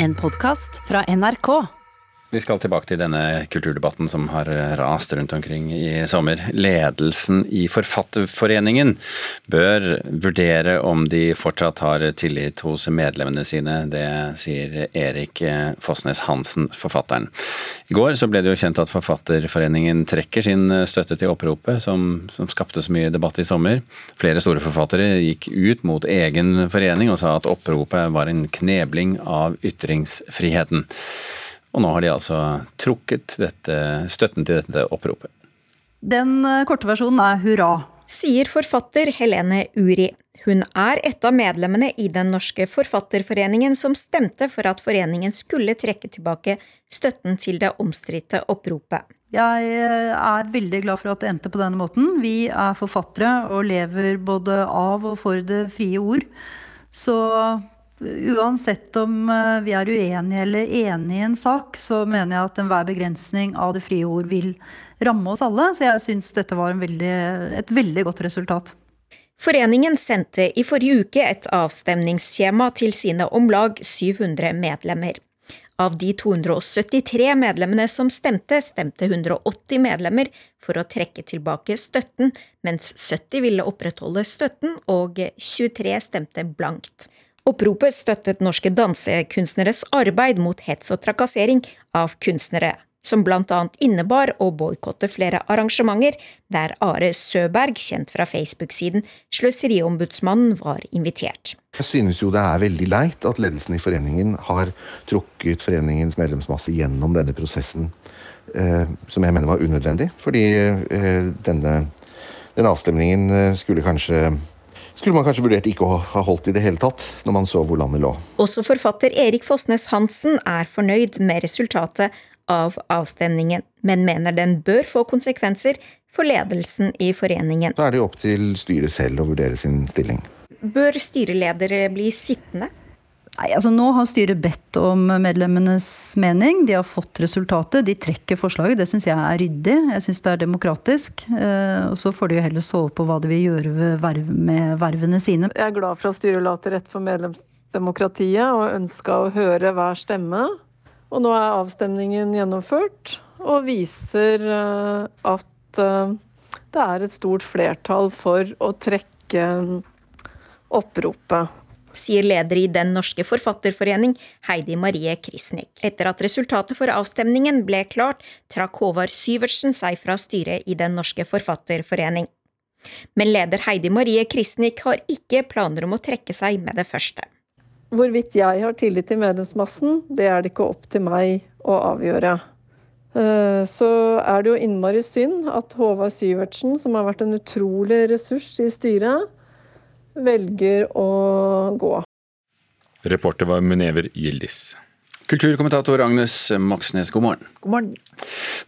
En podkast fra NRK. Vi skal tilbake til denne kulturdebatten som har rast rundt omkring i sommer. Ledelsen i Forfatterforeningen bør vurdere om de fortsatt har tillit hos medlemmene sine. Det sier Erik Fossnes Hansen, forfatteren. I går så ble det jo kjent at Forfatterforeningen trekker sin støtte til oppropet som, som skapte så mye debatt i sommer. Flere store forfattere gikk ut mot egen forening og sa at oppropet var en knebling av ytringsfriheten. Og nå har de altså trukket dette, støtten til dette oppropet. Den eh, korte versjonen er hurra. Sier forfatter Helene Uri. Hun er et av medlemmene i Den norske forfatterforeningen som stemte for at foreningen skulle trekke tilbake støtten til det omstridte oppropet. Jeg eh, er veldig glad for at det endte på denne måten. Vi er forfattere og lever både av og for det frie ord. Så Uansett om eh, vi er uenige eller enige i en sak, så mener jeg at enhver begrensning av det frie ord vil ramme oss alle. Så jeg syns dette var veldig, et veldig godt resultat. Foreningen sendte i forrige uke et avstemningsskjema til sine om lag 700 medlemmer. Av de 273 medlemmene som stemte, stemte 180 medlemmer for å trekke tilbake støtten, mens 70 ville opprettholde støtten og 23 stemte blankt. Oppropet støttet norske dansekunstneres arbeid mot hets og trakassering av kunstnere, som blant annet innebar å boikotte flere arrangementer der Are Søberg, kjent fra Facebook-siden Sløseriombudsmannen, var invitert. Jeg synes jo det er veldig leit at ledelsen i foreningen har trukket foreningens medlemsmasse gjennom denne prosessen, eh, som jeg mener var unødvendig. Fordi eh, denne, denne avstemningen eh, skulle kanskje skulle man kanskje vurdert ikke å ha holdt i det hele tatt, når man så hvor landet lå. Også forfatter Erik Fosnes Hansen er fornøyd med resultatet av avstemningen, men mener den bør få konsekvenser for ledelsen i foreningen. Så er det jo opp til styret selv å vurdere sin stilling. Bør styreledere bli sittende? Nei, altså Nå har styret bedt om medlemmenes mening. De har fått resultatet. De trekker forslaget. Det syns jeg er ryddig. Jeg syns det er demokratisk. Eh, og Så får de jo heller sove på hva de vil gjøre verv med vervene sine. Jeg er glad for at styret la til rette for medlemsdemokratiet og ønska å høre hver stemme. Og nå er avstemningen gjennomført og viser eh, at eh, det er et stort flertall for å trekke oppropet sier leder i Den norske forfatterforening, Heidi Marie Krisnik. Etter at resultatet for avstemningen ble klart, trakk Håvard Syvertsen seg fra styret i Den norske forfatterforening. Men leder Heidi Marie Krisnik har ikke planer om å trekke seg med det første. Hvorvidt jeg har tillit til medlemsmassen, det er det ikke opp til meg å avgjøre. Eh, så er det jo innmari synd at Håvard Syvertsen, som har vært en utrolig ressurs i styret, velger å gå. Reporter var Munever Gildis. Kulturkommentator Agnes Moxnes, god morgen. God morgen.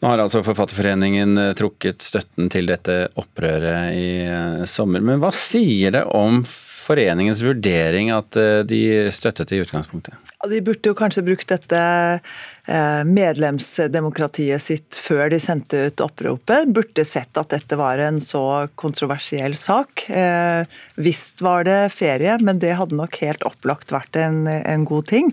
Nå har altså Forfatterforeningen eh, trukket støtten til dette opprøret i eh, sommer. Men hva sier det om foreningens vurdering at eh, de støttet i utgangspunktet? De burde jo kanskje brukt dette eh, medlemsdemokratiet sitt før de sendte ut oppropet. Burde sett at dette var en så kontroversiell sak. Eh, visst var det ferie, men det hadde nok helt opplagt vært en, en god ting.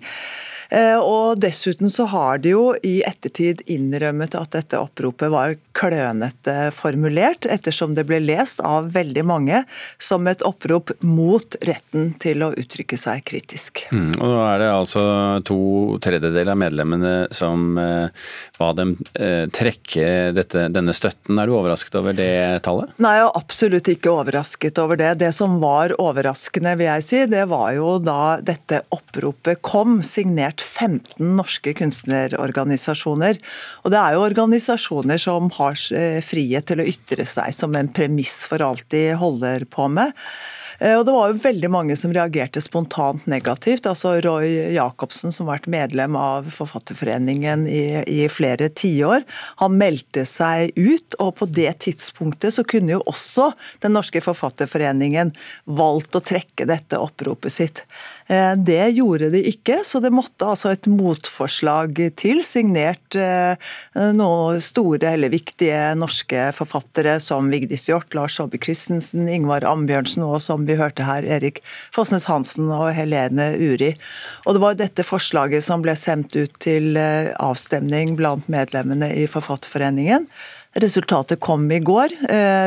Eh, og Dessuten så har de jo i ettertid innrømmet at dette oppropet var klønete formulert, ettersom det ble lest av veldig mange som et opprop mot retten til å uttrykke seg kritisk. Mm, og Nå er det altså to tredjedeler av medlemmene som eh, ba dem eh, trekke dette, denne støtten. Er du overrasket over det tallet? Nei, jeg er absolutt ikke overrasket over det. Det som var overraskende, vil jeg si, det var jo da dette oppropet kom, signert representert 15 norske kunstnerorganisasjoner. Og det er jo organisasjoner som har eh, frihet til å ytre seg som en premiss for alt de holder på med. Eh, og Det var jo veldig mange som reagerte spontant negativt. altså Roy Jacobsen, som har vært medlem av Forfatterforeningen i, i flere tiår, han meldte seg ut. og På det tidspunktet så kunne jo også Den norske forfatterforeningen valgt å trekke dette oppropet sitt. Eh, det gjorde de ikke, så det måtte altså et motforslag til, signert eh, noen store eller viktige norske forfattere som Vigdis Hjorth, Lars Saabye Christensen, Ingvar Ambjørnsen og som vi hørte her, Erik Fosnes Hansen og Helene Uri. Og det var dette forslaget som ble sendt ut til avstemning blant medlemmene i Forfatterforeningen. Resultatet kom i går.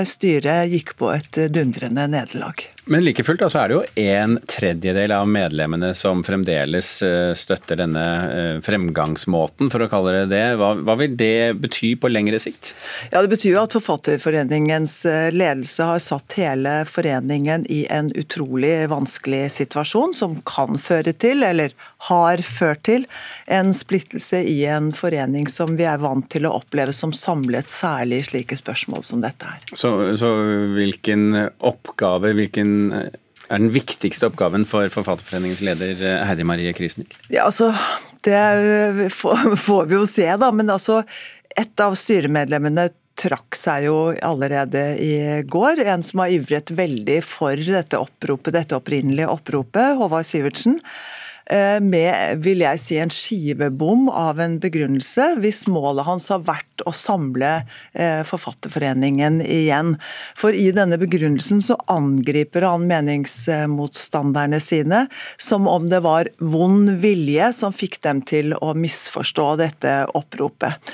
Styret gikk på et dundrende nederlag. Men like fullt altså er det jo en tredjedel av medlemmene som fremdeles eh, støtter denne eh, fremgangsmåten, for å kalle det det. Hva, hva, vil det bety på lengre sikt? Ja, Det betyr jo at Forfatterforeningens eh, ledelse har satt hele foreningen i en utrolig vanskelig situasjon, som kan føre til, eller har ført til, en splittelse i en forening som vi er vant til å oppleve som samlet, særlig i slike spørsmål som dette her. Så, så hvilken oppgave, hvilken er den viktigste oppgaven for Forfatterforeningens leder eh, Heidi Marie Krisnik? Ja, altså, Det eh, får vi jo se, da. Men altså, et av styremedlemmene trakk seg jo allerede i går. En som har ivret veldig for dette oppropet, dette opprinnelige oppropet, Håvard Sivertsen. Eh, med, vil jeg si, en skivebom av en begrunnelse, hvis målet hans har vært å samle eh, Forfatterforeningen igjen. For i denne begrunnelsen så angriper han meningsmotstanderne sine som om det var vond vilje som fikk dem til å misforstå dette oppropet.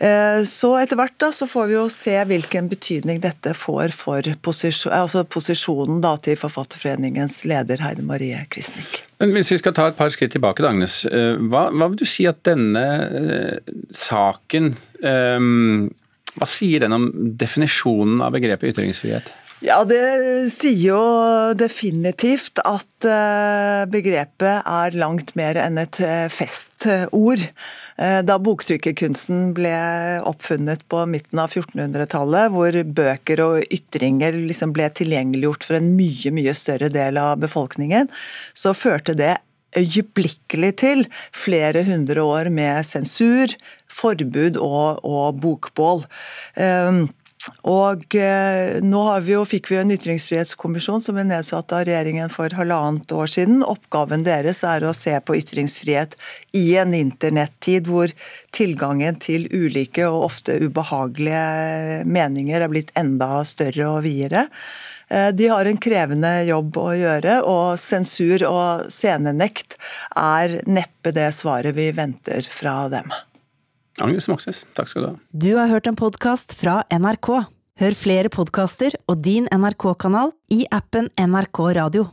Eh, så etter hvert da, så får vi jo se hvilken betydning dette får for posisjon, altså posisjonen da, til Forfatterforeningens leder Heide Marie Kristnik. Men Hvis vi skal ta et par skritt tilbake, Agnes. Eh, hva, hva, vil du si at denne eh, saken um, Hva sier den om definisjonen av begrepet ytringsfrihet? Ja, Det sier jo definitivt at eh, begrepet er langt mer enn et eh, festord. Eh, da boktrykkerkunsten ble oppfunnet på midten av 1400-tallet, hvor bøker og ytringer liksom ble tilgjengeliggjort for en mye, mye større del av befolkningen, så førte det øyeblikkelig til flere hundre år med sensur, forbud og, og bokbål. Um, og eh, nå vi jo, fikk vi en ytringsfrihetskommisjon som ble nedsatt av regjeringen for halvannet år siden. Oppgaven deres er å se på ytringsfrihet i en internettid hvor tilgangen til ulike og ofte ubehagelige meninger er blitt enda større og videre. Eh, de har en krevende jobb å gjøre, og sensur og scenenekt er neppe det svaret vi venter fra dem. Agnes Moxnes, takk skal du ha. Du har hørt en podkast fra NRK. Hør flere podkaster og din NRK-kanal i appen NRK Radio.